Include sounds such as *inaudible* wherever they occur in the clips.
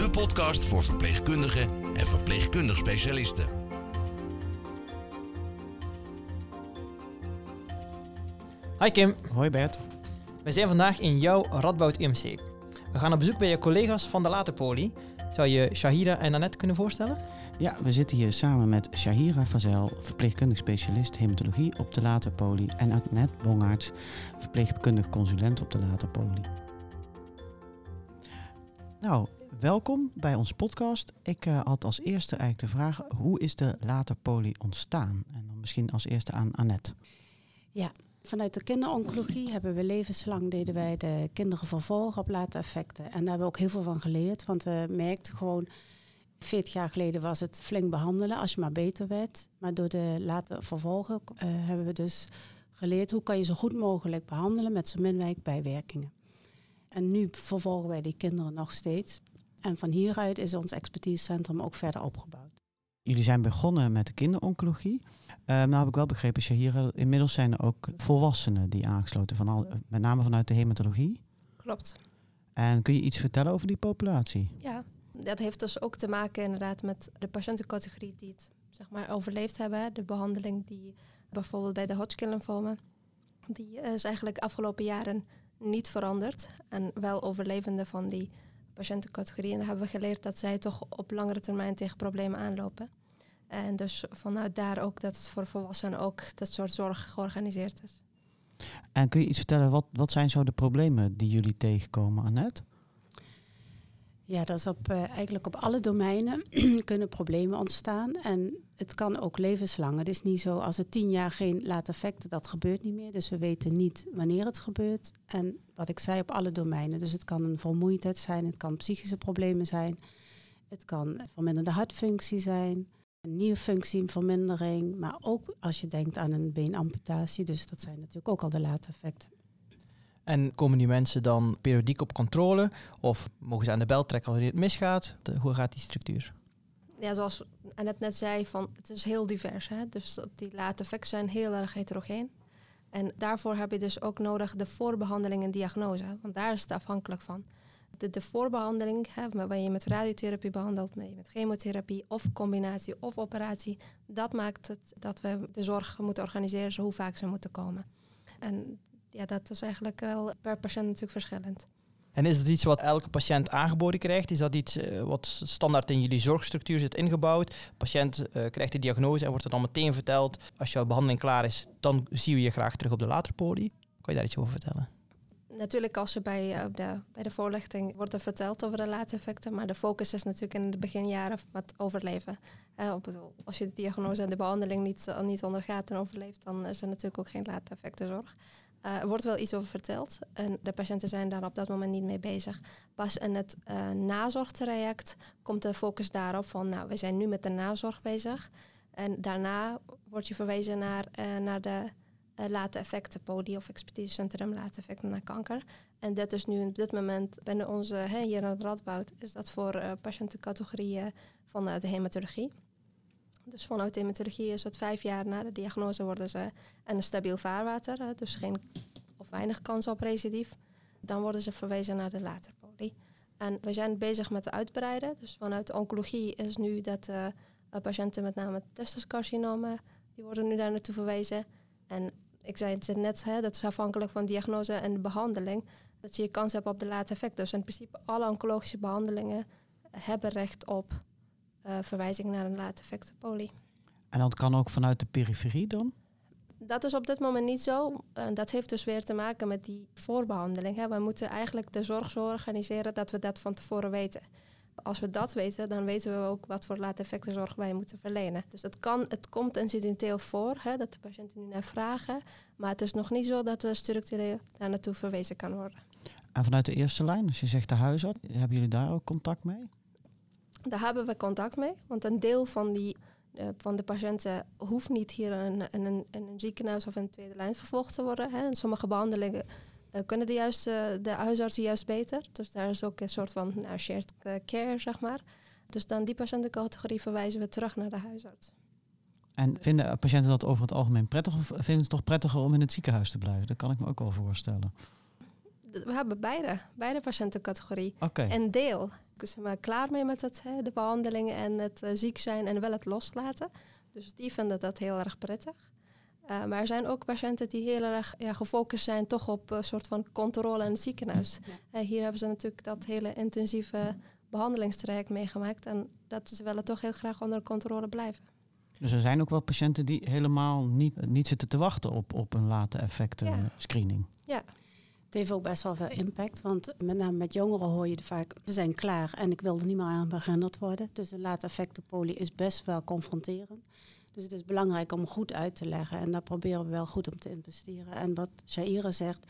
de podcast voor verpleegkundigen en verpleegkundig specialisten. Hi Kim, Hoi Bert. we zijn vandaag in jouw Radboud IMC. We gaan op bezoek bij je collega's van de Laterpoli. Zou je Shahira en Annette kunnen voorstellen? Ja, we zitten hier samen met Shahira Vazel, verpleegkundig specialist hematologie op de Laterpoli en Annette Bongaerts, verpleegkundig consulent op de Laterpoli. Nou, welkom bij onze podcast. Ik eh, had als eerste eigenlijk de vraag, hoe is de Laterpoli ontstaan? En dan misschien als eerste aan Annette. Vanuit de kinderoncologie hebben we levenslang deden wij de kinderen vervolgen op late effecten. En daar hebben we ook heel veel van geleerd. Want we merkten gewoon, 40 jaar geleden was het flink behandelen als je maar beter werd. Maar door de late vervolgen eh, hebben we dus geleerd hoe kan je zo goed mogelijk behandelen met zo min mogelijk bijwerkingen. En nu vervolgen wij die kinderen nog steeds. En van hieruit is ons expertisecentrum ook verder opgebouwd. Jullie zijn begonnen met de kinderoncologie. Eh nou heb ik wel begrepen, Shahira, inmiddels zijn er ook volwassenen die aangesloten, van al, met name vanuit de hematologie. Klopt. En kun je iets vertellen over die populatie? Ja, dat heeft dus ook te maken inderdaad met de patiëntencategorie die het zeg maar overleefd hebben. De behandeling die bijvoorbeeld bij de Hodgkin-lymfomen, die is eigenlijk afgelopen jaren niet veranderd. En wel overlevenden van die patiëntencategorie. En hebben we geleerd dat zij toch op langere termijn tegen problemen aanlopen. En dus vanuit daar ook dat het voor volwassenen ook dat soort zorg georganiseerd is. En kun je iets vertellen, wat, wat zijn zo de problemen die jullie tegenkomen, Annette? Ja, dat is op, eh, eigenlijk op alle domeinen *clears throat* kunnen problemen ontstaan. En het kan ook levenslang. Het is niet zo als het tien jaar geen laat effecten, dat gebeurt niet meer. Dus we weten niet wanneer het gebeurt. En wat ik zei, op alle domeinen. Dus het kan een vermoeidheid zijn, het kan psychische problemen zijn. Het kan verminderde hartfunctie zijn, een nierfunctievermindering. Maar ook als je denkt aan een beenamputatie. Dus dat zijn natuurlijk ook al de late effecten. En komen die mensen dan periodiek op controle? Of mogen ze aan de bel trekken wanneer het misgaat? De- hoe gaat die structuur? Ja, zoals Annette net zei, van, het is heel divers. Hè? Dus die late effecten zijn heel erg heterogeen. En daarvoor heb je dus ook nodig de voorbehandeling en diagnose. Want daar is het afhankelijk van. De, de voorbehandeling, hè, waar je met radiotherapie behandelt, met chemotherapie of combinatie of operatie, dat maakt het dat we de zorg moeten organiseren, hoe vaak ze moeten komen. En ja, dat is eigenlijk wel per patiënt natuurlijk verschillend. En is dat iets wat elke patiënt aangeboden krijgt? Is dat iets eh, wat standaard in jullie zorgstructuur zit ingebouwd? De patiënt eh, krijgt de diagnose en wordt er dan meteen verteld... als jouw behandeling klaar is, dan zien we je graag terug op de laterpoli. Kan je daar iets over vertellen? Natuurlijk, als je bij, eh, de, bij de voorlichting wordt er verteld over de late effecten, maar de focus is natuurlijk in de beginjaren met overleven. Eh, op, als je de diagnose en de behandeling niet, niet ondergaat en overleeft, dan is er natuurlijk ook geen late effectenzorg. Eh er wordt wel iets over verteld en de patiënten zijn daar op dat moment niet mee bezig. Pas in het eh, nazorgtraject komt de focus daarop van, nou, we zijn nu met de nazorg bezig. En daarna word je verwezen naar, eh, naar de late effecten, poli of expertisecentrum late effecten naar kanker. En dat is nu op dit moment binnen onze, hè, hier aan het Radboud, is dat voor patiëntencategorieën van de hematologie. Dus vanuit de hematologie is het vijf jaar na de diagnose worden ze en een stabiel vaarwater, dus geen of weinig kans op recidief. Dan worden ze verwezen naar de later poli. En we zijn bezig met het uitbreiden. Dus vanuit de oncologie is nu dat eh, eh, patiënten met name testiscarcinomen, die worden nu daar naartoe verwezen. En ik zei het net, hè, dat is afhankelijk van diagnose en de behandeling, dat je kans hebt op de late effect. Dus in principe alle oncologische behandelingen hebben recht op eh, verwijzing naar een effect poli. En dat kan ook vanuit de periferie dan? Dat is op dit moment niet zo. En dat heeft dus weer te maken met die voorbehandeling. Hè. We moeten eigenlijk de zorg zo organiseren dat we dat van tevoren weten. Als we dat weten, dan weten we ook wat voor late effectenzorg wij moeten verlenen. Dus het, kan, het komt incidenteel voor hè, dat de patiënten nu naar vragen. Maar het is nog niet zo dat we structureel daar naartoe verwezen kan worden. En vanuit de eerste lijn, als je zegt de huisarts, hebben jullie daar ook contact mee? Daar hebben we contact mee, want een deel van, die, uh, van de patiënten hoeft niet hier in, een, een ziekenhuis of in een tweede lijn vervolgd te worden. Hè. En sommige behandelingen uh, kunnen de, juiste, de huisartsen juist beter. Dus daar is ook een soort van nou, shared care, zeg maar. Dus dan die patiëntencategorie verwijzen we terug naar de huisarts. En vinden patiënten dat over het algemeen prettig of vinden ze het toch prettiger om in het ziekenhuis te blijven? Dat kan ik me ook wel voorstellen. We hebben beide, beide patiëntencategorie. Oké. En deel. Dus we zijn klaar mee met het, hè, de behandelingen en het uh, ziek zijn en wel het loslaten. Dus die vinden dat heel erg prettig. Uh, maar er zijn ook patiënten die heel erg ja, gefocust zijn toch op een soort van controle in het ziekenhuis. Ja. Uh, hier hebben ze natuurlijk dat hele intensieve behandelingstraject meegemaakt. En dat ze willen toch heel graag onder controle blijven. Dus er zijn ook wel patiënten die helemaal niet, niet zitten te wachten op, op een late effecten Ja. screening. Ja, Het heeft ook best wel veel impact, want met name met jongeren hoor je vaak, we zijn klaar en ik wil er niet meer aan begrendeld worden. Dus een late effectenpolie is best wel confronterend. Dus het is belangrijk om goed uit te leggen en daar proberen we wel goed om te investeren. En wat Shaira zegt,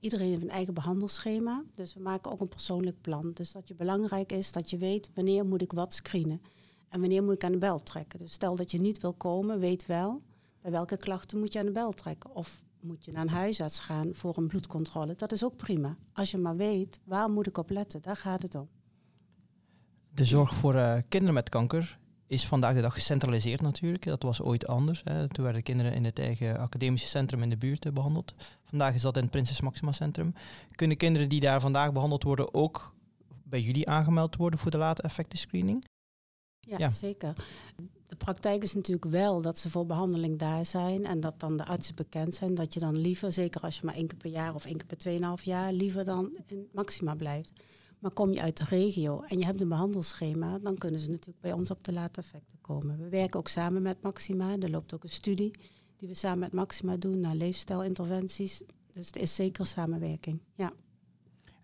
iedereen heeft een eigen behandelschema, dus we maken ook een persoonlijk plan. Dus dat je belangrijk is dat je weet wanneer moet ik wat screenen en wanneer moet ik aan de bel trekken. Dus stel dat je niet wil komen, weet wel bij welke klachten moet je aan de bel trekken. Of moet je naar een huisarts gaan voor een bloedcontrole. Dat is ook prima. Als je maar weet, waar moet ik op letten? Daar gaat het om. De zorg voor uh, kinderen met kanker is vandaag de dag gecentraliseerd natuurlijk. Dat was ooit anders. Hè. Toen werden kinderen in het eigen academische centrum in de buurt uh, behandeld. Vandaag is dat in het Prinses Maxima Centrum. Kunnen kinderen die daar vandaag behandeld worden ook bij jullie aangemeld worden voor de late effecten screening? Ja, Ja. zeker. De praktijk is natuurlijk wel dat ze voor behandeling daar zijn en dat dan de artsen bekend zijn. Dat je dan liever, zeker als je maar één keer per jaar of één keer per tweeënhalf jaar, liever dan in Maxima blijft. Maar kom je uit de regio en je hebt een behandelschema, dan kunnen ze natuurlijk bij ons op de late effecten komen. We werken ook samen met Maxima. Er loopt ook een studie die we samen met Maxima doen naar leefstijlinterventies. Dus het is zeker samenwerking. Ja.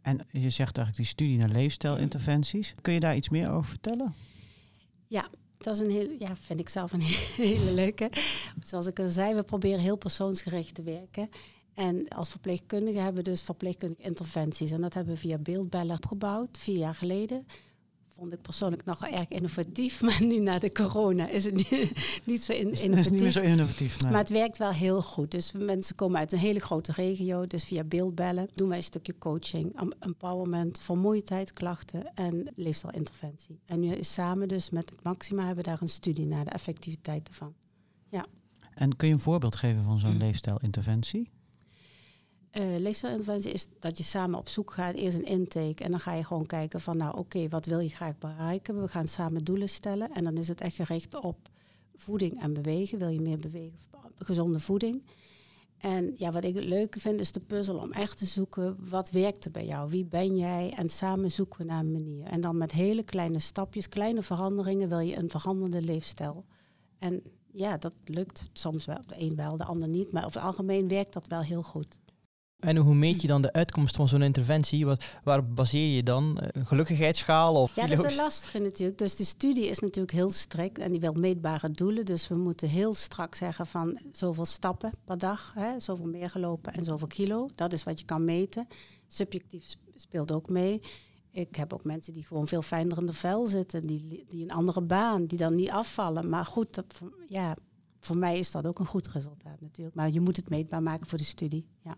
En je zegt eigenlijk die studie naar leefstijlinterventies. Kun je daar iets meer over vertellen? Dat is een heel, ja, vind ik zelf een *laughs* hele leuke. Zoals ik al zei, we proberen heel persoonsgericht te werken. En als verpleegkundige hebben we dus verpleegkundige interventies. En dat hebben we via beeldbellen opgebouwd, vier jaar geleden. Vond ik persoonlijk nog erg innovatief. *laughs* Maar nu na de corona is het niet, niet zo in, Dat is innovatief. niet meer zo innovatief. nee. Maar het werkt wel heel goed. Dus mensen komen uit een hele grote regio. Dus via beeldbellen doen wij een stukje coaching, em- empowerment, vermoeidheid, klachten en leefstijlinterventie. En nu is samen dus met het Maxima hebben we daar een studie naar de effectiviteit ervan. En kun je een voorbeeld geven van Mm. zo'n leefstijlinterventie? Eh leefstijlinterventie is dat je samen op zoek gaat, eerst een intake. En dan ga je gewoon kijken van, nou oké, wat wil je graag bereiken? We gaan samen doelen stellen. En dan is het echt gericht op voeding en bewegen. Wil je meer bewegen? Gezonde voeding. En ja, wat ik het leuke vind is de puzzel om echt te zoeken, wat werkt er bij jou? Wie ben jij? En samen zoeken we naar een manier. En dan met hele kleine stapjes, kleine veranderingen, wil je een veranderende leefstijl. En ja, dat lukt soms wel. De een wel, de ander niet. Maar over het algemeen werkt dat wel heel goed. En hoe meet je dan de uitkomst van zo'n interventie? Wat, waarop baseer je dan? Eh, Gelukkigheidschaal of Ja, dat is een lastige natuurlijk. Dus de studie is natuurlijk heel strikt en die wil meetbare doelen. Dus we moeten heel strak zeggen van zoveel stappen per dag, hè, zoveel meer gelopen en zoveel kilo. Dat is wat je kan meten. Subjectief sp- speelt ook mee. Ik heb ook mensen die gewoon veel fijner in de vel zitten, die, die een andere baan, die dan niet afvallen. Maar goed, dat, ja, voor mij is dat ook een goed resultaat natuurlijk. Maar je moet het meetbaar maken voor de studie. Ja.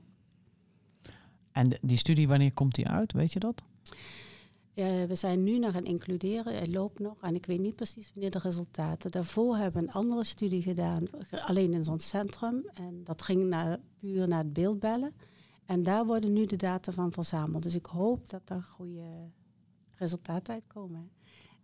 En die studie, wanneer komt die uit? Weet je dat? We zijn nu aan het includeren. Hij loopt nog en ik weet niet precies wanneer de resultaten. Daarvoor hebben we een andere studie gedaan, ge- alleen in zo'n centrum. En dat ging naar, puur naar het beeldbellen. En daar worden nu de data van verzameld. Dus ik hoop dat daar goede resultaten uitkomen.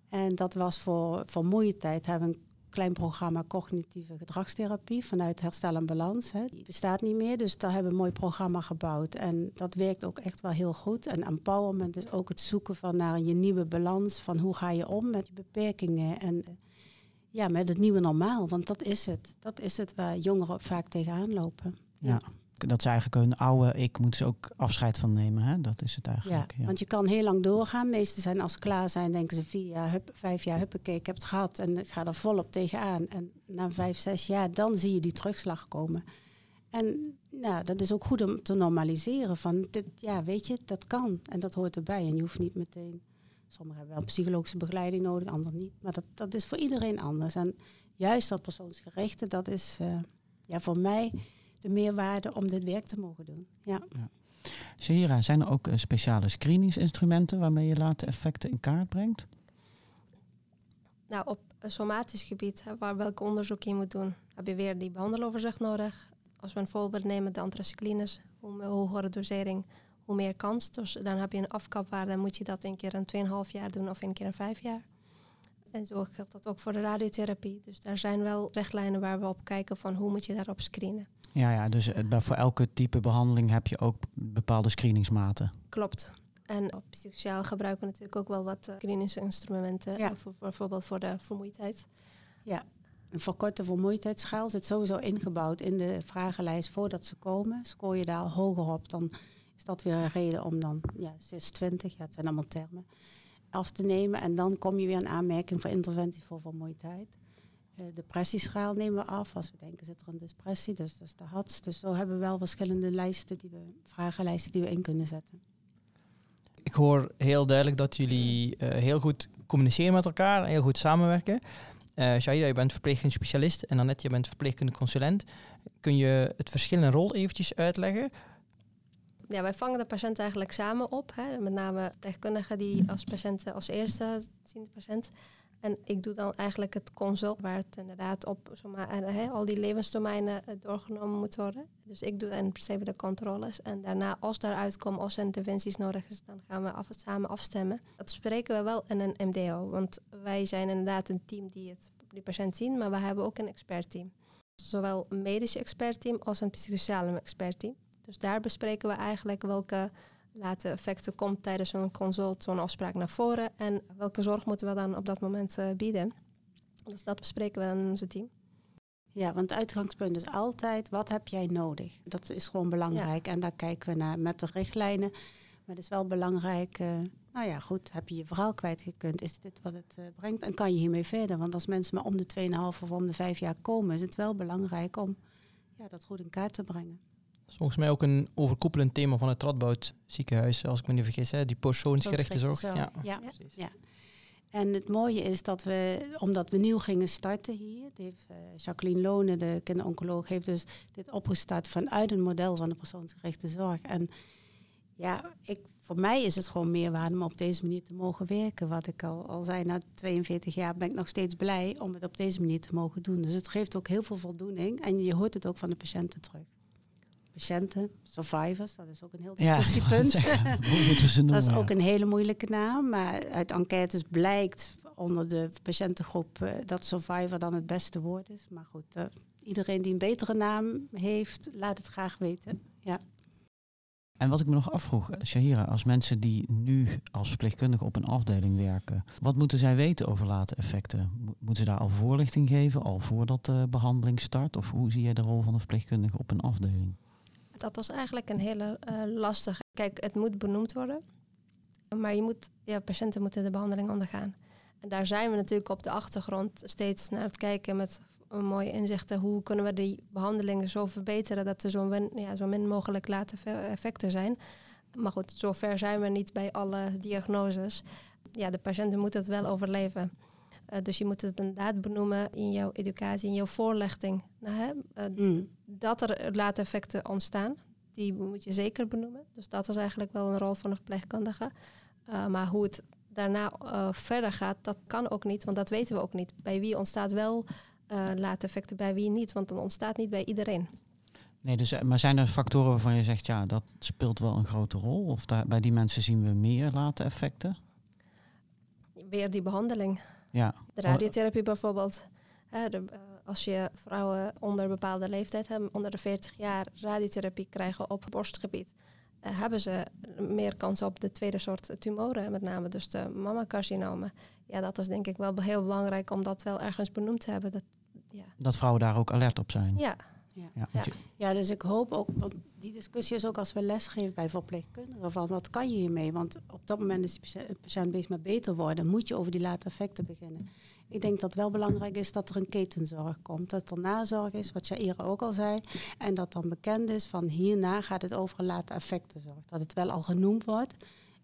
En dat was voor vermoeidheid. Hebben we een klein programma cognitieve gedragstherapie vanuit Herstel en Balans. Hè. Die bestaat niet meer, dus daar hebben we een mooi programma gebouwd. En dat werkt ook echt wel heel goed. En empowerment is ook het zoeken van naar je nieuwe balans. Van hoe ga je om met je beperkingen en ja, met het nieuwe normaal. Want dat is het. Dat is het waar jongeren vaak tegenaan lopen. Ja. Dat ze eigenlijk hun oude ik moeten ze ook afscheid van nemen. Hè? Dat is het Ja, eigenlijk. Ja. want je kan heel lang doorgaan. Meesten zijn als ze klaar zijn, denken ze vier jaar, hup, vijf jaar, huppakee, ik heb het gehad en ik ga er volop tegenaan. En na vijf, zes jaar, dan zie je die terugslag komen. En nou, dat is ook goed om te normaliseren. Van dit, ja, weet je, dat kan en dat hoort erbij. En je hoeft niet meteen Sommigen hebben wel psychologische begeleiding nodig, anderen niet. Maar dat, dat is voor iedereen anders. En juist dat persoonsgerichte, dat is uh, ja, voor mij de meerwaarde om dit werk te mogen doen. Ja. ja. Shahira, zijn er ook uh, speciale screeningsinstrumenten waarmee je later effecten in kaart brengt? Nou, op somatisch gebied, waar welk onderzoek je moet doen, heb je weer die behandeloverzicht nodig. Als we een voorbeeld nemen, de anthracyclines, hoe hogere dosering, hoe meer kans. Dus dan heb je een afkapwaarde, dan moet je dat een keer in 2,5 jaar doen of een keer in 5 jaar. En zo geldt dat ook voor de radiotherapie. Dus daar zijn wel richtlijnen waar we op kijken van hoe moet je daarop screenen. Ja, ja dus eh, voor elke type behandeling heb je ook bepaalde screeningsmaten. Klopt. En op psychosociaal gebruiken we natuurlijk ook wel wat uh, screeningsinstrumenten. Ja. Voor, bijvoorbeeld voor de vermoeidheid. Ja, een verkorte vermoeidheidsschaal zit sowieso ingebouwd in de vragenlijst voordat ze komen. Scoor je daar hoger op, dan is dat weer een reden om dan ja, 620, ja, het zijn allemaal termen, af te nemen. En dan kom je weer een aanmerking voor interventie voor vermoeidheid. Uh, depressieschaal nemen we af. Als we denken, zit er een depressie, dus dat is de HATS. Dus zo hebben we wel verschillende lijsten, die we, vragenlijsten die we in kunnen zetten ik hoor heel duidelijk dat jullie uh, heel goed communiceren met elkaar heel goed samenwerken. Uh, Shahida, je bent verpleegkundig specialist en Annette, je bent verpleegkundig consulent. Kun je het verschil in rol eventjes uitleggen? Ja, wij vangen de patiënt eigenlijk samen op. Hè. Met name verpleegkundigen die als patiënten als eerste zien de patiënt. En ik doe dan eigenlijk het consult, waar het inderdaad op zomaar, en, al die levensdomeinen uh, doorgenomen moet worden. Dus ik doe in principe de controles. En daarna, als daaruit komt, als er interventies nodig is, dan gaan we af, samen afstemmen. Dat spreken we wel in een MDO, want wij zijn inderdaad een team die het, die patiënt zien, maar we hebben ook een expertteam. Zowel een medisch expertteam als een psychosociale expertteam. Dus daar bespreken we eigenlijk welke laten effecten komt tijdens zo'n consult, zo'n afspraak naar voren en welke zorg moeten we dan op dat moment uh, bieden. Dus dat bespreken we in onze team. Ja, want het uitgangspunt is altijd, wat heb jij nodig? Dat is gewoon belangrijk en daar kijken we naar met de richtlijnen. Maar het is wel belangrijk, uh, nou ja goed, heb je je verhaal kwijtgekund? Is dit wat het uh, brengt? En kan je hiermee verder? Want als mensen maar om de 2,5 of om de 5 jaar komen, is het wel belangrijk om ja, dat goed in kaart te brengen volgens mij ook een overkoepelend thema van het Radboud ziekenhuis, als ik me niet vergis, hè? die persoonsgerichte zorg. Ja. Ja, ja. En het mooie is dat we, omdat we nieuw gingen starten hier, heeft, uh, Jacqueline Lonen, de kinderoncoloog, heeft dus dit opgestart vanuit een model van de persoonsgerichte zorg. En ja, ik, voor mij is het gewoon meerwaarde om op deze manier te mogen werken. Wat ik al, al zei, na 42 jaar ben ik nog steeds blij om het op deze manier te mogen doen. Dus het geeft ook heel veel voldoening en je hoort het ook van de patiënten terug patiënten, survivors, dat is ook een heel *laughs* discussiepunt. Ja, Hoe moeten ze noemen? dat is ook een hele moeilijke naam, maar uit enquêtes blijkt onder de patiëntengroep uh, dat survivor dan het beste woord is. Maar goed, uh, iedereen die een betere naam heeft, laat het graag weten. Ja. En wat ik me nog afvroeg, Shahira, als mensen die nu als verpleegkundige op een afdeling werken, wat moeten zij weten over late effecten? Moeten ze daar al voorlichting geven, al voordat de behandeling start? Of hoe zie jij de rol van een verpleegkundige op een afdeling? Dat was eigenlijk een hele uh, lastige. Kijk, het moet benoemd worden. Maar je moet, ja, patiënten moeten de behandeling ondergaan. En daar zijn we natuurlijk op de achtergrond steeds naar het kijken met mooie inzichten. Hoe kunnen we die behandelingen zo verbeteren dat er zo, min, ja, zo min mogelijk late effecten zijn. Maar goed, zover zijn we niet bij alle diagnoses. Ja, de patiënten moeten het wel overleven. Uh, dus je moet het inderdaad benoemen in jouw educatie, in jouw voorlichting. Nou, hè, uh, mm. Dat er late effecten ontstaan, die moet je zeker benoemen. Dus dat is eigenlijk wel een rol van een verpleegkundige. Uh, maar hoe het daarna verder gaat, dat kan ook niet, want dat weten we ook niet. Bij wie ontstaat wel late effecten, bij wie niet, want dan ontstaat niet bij iedereen. Nee, dus, maar zijn er factoren waarvan je zegt, ja, dat speelt wel een grote rol? Of daar, bij die mensen zien we meer late effecten? Weer die behandeling. Ja. De radiotherapie bijvoorbeeld. de, uh, als je vrouwen onder bepaalde leeftijd hebben, onder de 40 jaar, radiotherapie krijgen op borstgebied, uh, hebben ze meer kans op de tweede soort tumoren, met name dus de mammacarcinomen. Ja, dat is denk ik wel heel belangrijk om dat wel ergens benoemd te hebben. Dat, ja. dat vrouwen daar ook alert op zijn. Ja, ja. Ja, ja. dus ik hoop ook, want die discussie is ook als we lesgeven bij verpleegkundigen, van wat kan je hiermee? Want op dat moment is de patiënt bezig met beter worden, moet je over die late effecten beginnen. Ik denk dat het wel belangrijk is dat er een ketenzorg komt, dat er nazorg is, wat Jaira ook al zei, en dat dan bekend is van hierna gaat het over late effectenzorg. Dat het wel al genoemd wordt,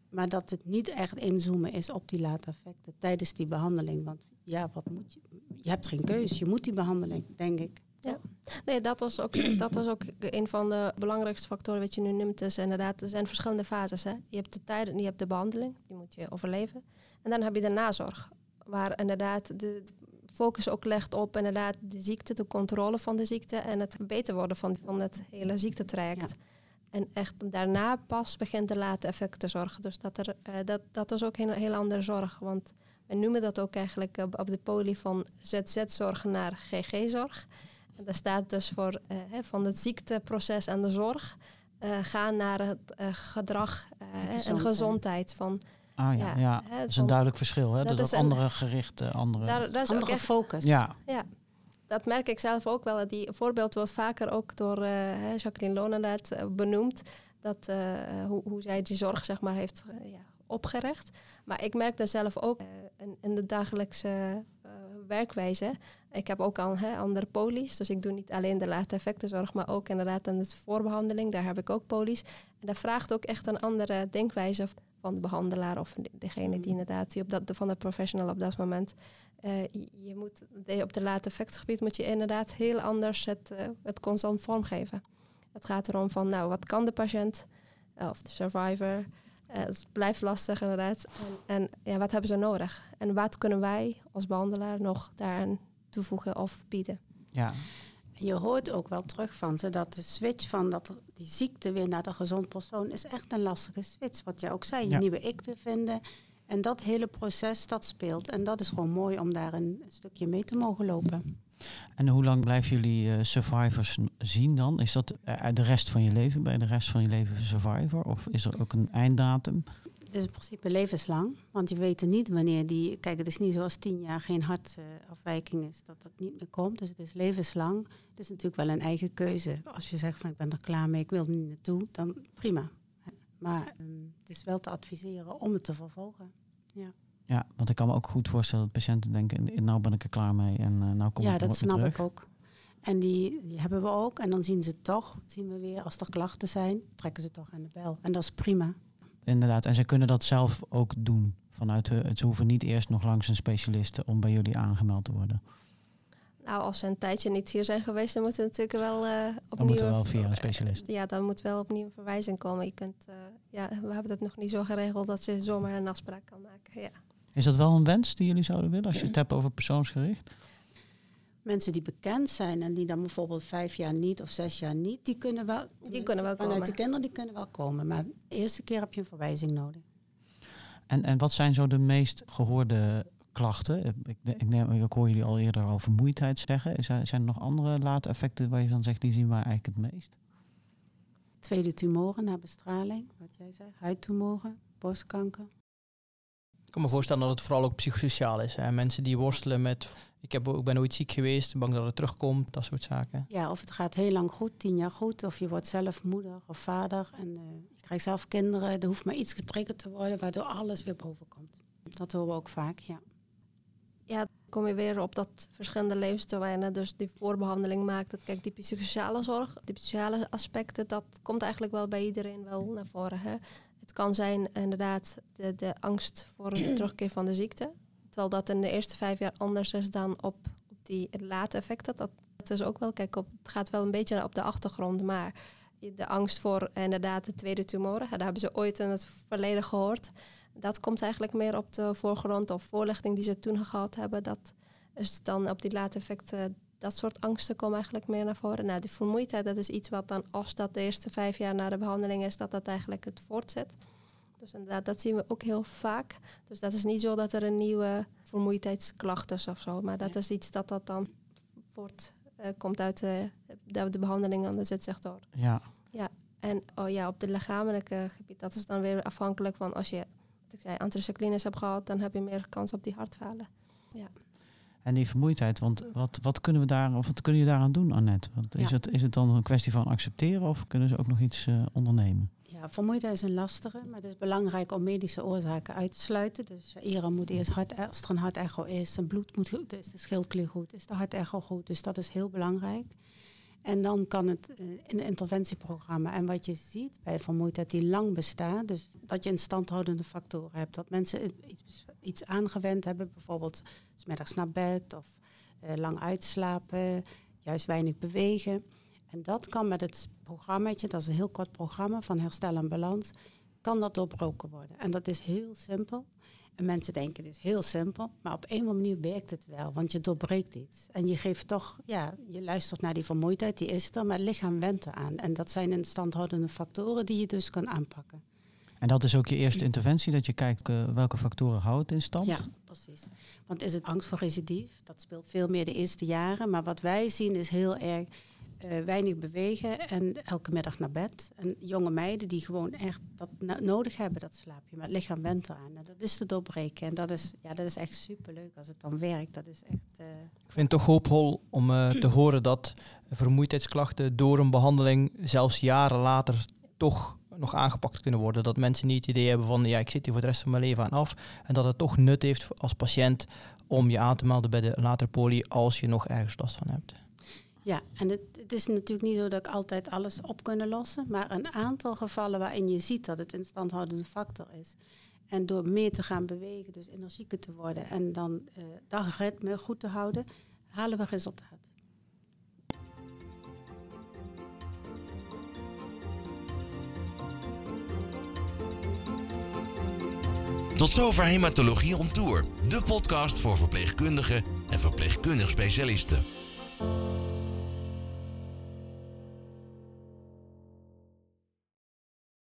maar dat het niet echt inzoomen is op die late effecten tijdens die behandeling. Want ja, wat moet je? Je hebt geen keus. Je moet die behandeling, denk ik. Ja. Nee, dat was, ook, *clears throat* dat was ook een van de belangrijkste factoren wat je nu noemt. Dus inderdaad, er zijn verschillende fases. Hè. Je hebt de tijd, je hebt de behandeling, die moet je overleven. En dan heb je de nazorg, waar inderdaad de focus ook legt op inderdaad de ziekte, de controle van de ziekte en het beter worden van, van het hele ziektetraject. En echt daarna pas begint de late effectenzorg. Dus dat, er, uh, dat, dat is ook een heel andere zorg. Want we noemen dat ook eigenlijk op, op de poli van ZZ-zorg naar GG-zorg. En dat staat dus voor uh, van het ziekteproces en de zorg uh, gaan naar het gedrag en gezondheid. Van, Ah ja, ja, dat is een duidelijk verschil. Hè? Dat, dat is andere gerichte, andere, daar, dat is andere echt, focus. Ja. ja, dat merk ik zelf ook wel. Die voorbeeld wordt vaker ook door uh, Jacqueline Lonenet uh, benoemd. Dat, uh, hoe, hoe zij die zorg zeg maar, heeft ja, opgericht. Maar ik merk daar zelf ook in, in, de dagelijkse werkwijze. Ik heb ook al hè, andere polies. Dus ik doe niet alleen de late effectenzorg, maar ook inderdaad aan de voorbehandeling. Daar heb ik ook polies. En dat vraagt ook echt een andere denkwijze van de behandelaar of degene die inderdaad die op dat, van de professional op dat moment. Uh, je, moet op de late effectgebied moet je inderdaad heel anders het, uh, het constant vormgeven. Het gaat erom van, nou, wat kan de patiënt uh, of de survivor? het blijft lastig inderdaad. En, en, ja, wat hebben ze nodig? En wat kunnen wij als behandelaar nog daaraan toevoegen of bieden? Ja, je hoort ook wel terug van ze dat de switch van dat, die ziekte weer naar de gezond persoon is echt een lastige switch. Wat jij ook zei, je nieuwe ik bevinden. En dat hele proces dat speelt. En dat is gewoon mooi om daar een, stukje mee te mogen lopen. En hoe lang blijven jullie uh, survivors zien dan? Is dat uh, de rest van je leven, bij de rest van je leven survivor? Of is er ook een einddatum? Het is in principe levenslang, want je weet niet wanneer die... Kijk, het is niet zoals tien jaar geen hartafwijking is, dat dat niet meer komt. Dus het is levenslang. Het is natuurlijk wel een eigen keuze. Als je zegt van ik ben er klaar mee, ik wil er niet naartoe, dan prima. Maar um, het is wel te adviseren om het te vervolgen. Ja. Ja, want ik kan me ook goed voorstellen dat patiënten denken, nou ben ik er klaar mee en uh, nou kom ja, ik Ja, dat snap terug. ik ook. En die, die, hebben we ook. En dan zien ze toch, zien we weer, als er klachten zijn, trekken ze toch aan de bel. En dat is prima. Inderdaad, en ze kunnen dat zelf ook doen. Vanuit de, ze hoeven niet eerst nog langs een specialist om bij jullie aangemeld te worden. Nou, als ze een tijdje niet hier zijn geweest, dan moeten we natuurlijk wel uh, opnieuw... Dan moeten we wel via een specialist. Ja, dan moet wel opnieuw een verwijzing komen. Je kunt, uh, ja, we hebben het nog niet zo geregeld dat je zomaar een afspraak kan maken. Ja. Is dat wel een wens die jullie zouden willen, als je het hebt over persoonsgericht? Mensen die bekend zijn en die dan bijvoorbeeld vijf jaar niet of zes jaar niet, die kunnen wel, die kunnen wel vanuit komen. de kinderen, die kunnen wel komen. Maar de eerste keer heb je een verwijzing nodig. En, en wat zijn zo de meest gehoorde klachten? Ik, ik, neem, ik hoor jullie al eerder al vermoeidheid zeggen. Zijn, zijn er nog andere late effecten waar je dan zegt, die zien wij eigenlijk het meest? Tweede tumoren na bestraling, wat jij zei, huidtumoren, borstkanker. Ik kan me voorstellen dat het vooral ook psychosociaal is. Hè? Mensen die worstelen met, ik, heb, ik ben ooit ziek geweest, bang dat het terugkomt, dat soort zaken. Ja, of het gaat heel lang goed, tien jaar goed, of je wordt zelf moeder of vader en uh, je krijgt zelf kinderen. Er hoeft maar iets getriggerd te worden, waardoor alles weer boven komt. Dat horen we ook vaak, ja. Ja, dan kom je weer op dat verschillende levensterreinen, dus die voorbehandeling maakt. Dat, kijk, die psychosociale zorg, die psychosociale aspecten, dat komt eigenlijk wel bij iedereen wel naar voren. Hè? Het kan zijn inderdaad de, de angst voor een *clears throat* terugkeer van de ziekte. Terwijl dat in de eerste vijf jaar anders is dan op, op die late effecten. Dat, dat is ook wel, kijk, op, het gaat wel een beetje op de achtergrond, maar de angst voor inderdaad de tweede tumoren, daar hebben ze ooit in het verleden gehoord. Dat komt eigenlijk meer op de voorgrond of voorlichting die ze toen gehad hebben. Dat is dan op die late effecten, dat soort angsten komen eigenlijk meer naar voren. Nou, die vermoeidheid, dat is iets wat dan als dat de eerste vijf jaar na de behandeling is, dat dat eigenlijk het voortzet. Dus inderdaad, dat zien we ook heel vaak. Dus dat is niet zo dat er een nieuwe vermoeidheidsklacht is of zo. Maar dat is iets dat dat dan wordt, uh, komt uit de, de, de behandeling aan de zitsector. Ja. Ja, en oh ja, op de lichamelijke gebied, dat is dan weer afhankelijk van als je, wat ik zei, anticyclines hebt gehad, dan heb je meer kans op die hartfalen. Ja. En die vermoeidheid, want wat, wat kunnen we daar, of wat kun je daaraan doen, Annette? Want is, Ja. het, is het dan een kwestie van accepteren of kunnen ze ook nog iets eh, ondernemen? Ja, vermoeidheid is een lastige, maar het is belangrijk om medische oorzaken uit te sluiten. Dus Ira moet eerst hart, als er een hartecho is, zijn bloed moet goed, is de schildklier goed, is de hartecho goed. Dus dat is heel belangrijk. En dan kan het uh, in een interventieprogramma. En wat je ziet bij vermoeidheid die lang bestaat, dus dat je een standhoudende factoren hebt. Dat mensen iets, iets aangewend hebben, bijvoorbeeld smiddags naar bed of uh, lang uitslapen, juist weinig bewegen. En dat kan met het programmaatje, dat is een heel kort programma van herstel en balans, kan dat doorbroken worden. En dat is heel simpel. En mensen denken het is heel simpel, maar op een manier werkt het wel, want je doorbreekt iets. En je geeft toch, ja, je luistert naar die vermoeidheid, die is er, maar het lichaam went eraan. En dat zijn een standhoudende factoren die je dus kan aanpakken. En dat is ook je eerste interventie, dat je kijkt uh, welke factoren houdt in stand? Ja, precies. Want is het angst voor recidief? Dat speelt veel meer de eerste jaren. Maar wat wij zien is heel erg uh, weinig bewegen en elke middag naar bed. En jonge meiden die gewoon echt dat nodig hebben, dat slaapje. Maar het lichaam went eraan. En dat is te doorbreken. En dat is, ja, dat is echt superleuk als het dan werkt. Dat is echt... Uh... Ik vind het toch hoopvol om uh, te *clears throat* horen dat vermoeidheidsklachten door een behandeling zelfs jaren later toch nog aangepakt kunnen worden. Dat mensen niet het idee hebben van ja, ik zit hier voor de rest van mijn leven aan af. En dat het toch nut heeft als patiënt om je aan te melden bij de later poli als je nog ergens last van hebt. Ja, en het, is natuurlijk niet zo dat ik altijd alles op kunnen lossen, maar een aantal gevallen waarin je ziet dat het een standhoudende factor is. En door meer te gaan bewegen, dus energieker te worden en dan uh, dagritme goed te houden, halen we resultaat. Tot zover Hematologie on Tour, de podcast voor verpleegkundigen en verpleegkundig specialisten.